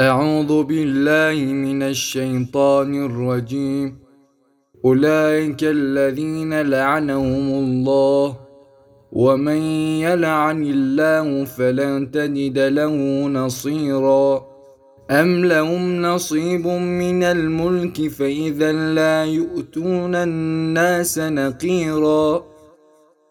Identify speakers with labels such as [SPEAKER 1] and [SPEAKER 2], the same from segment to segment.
[SPEAKER 1] أعوذ بالله من الشيطان الرجيم. أولئك الذين لعنهم الله ومن يلعن الله فلن تجد له نصيرا. أم لهم نصيب من الملك فإذا لا يؤتون الناس نقيراً.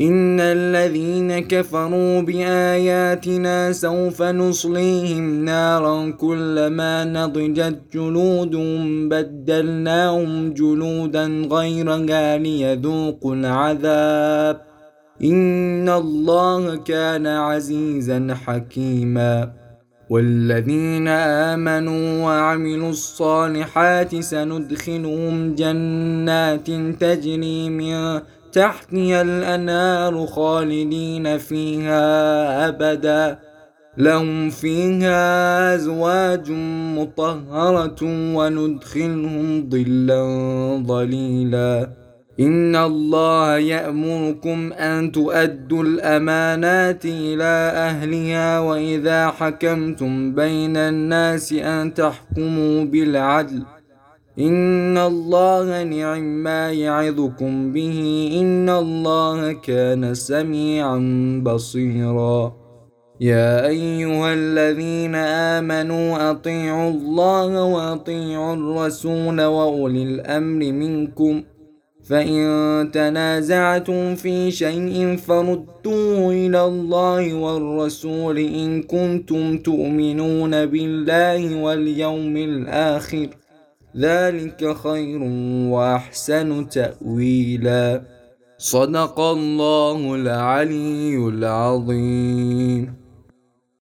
[SPEAKER 1] إن الذين كفروا بآياتنا سوف نصليهم نارا كلما نضجت جلودهم بدلناهم جلودا غيرها ليذوقوا العذاب إن الله كان عزيزا حكيما والذين آمنوا وعملوا الصالحات سندخلهم جنات تجري من تحتها الأنهار خالدين فيها أبدا. لهم فيها أزواج مطهرة وندخلهم ظلا ظليلا. إن الله يأمركم أن تؤدوا الأمانات إلى أهلها وإذا حكمتم بين الناس أن تحكموا بالعدل. إن الله نعم ما يعظكم به إن الله كان سميعا بصيرا. يا أيها الذين آمنوا أطيعوا الله وأطيعوا الرسول وأولي الأمر منكم. فإن تنازعتم في شيء فردوه إلى الله والرسول إن كنتم تؤمنون بالله واليوم الآخر. ذلك خير وأحسن تأويلا. صدق الله العلي العظيم.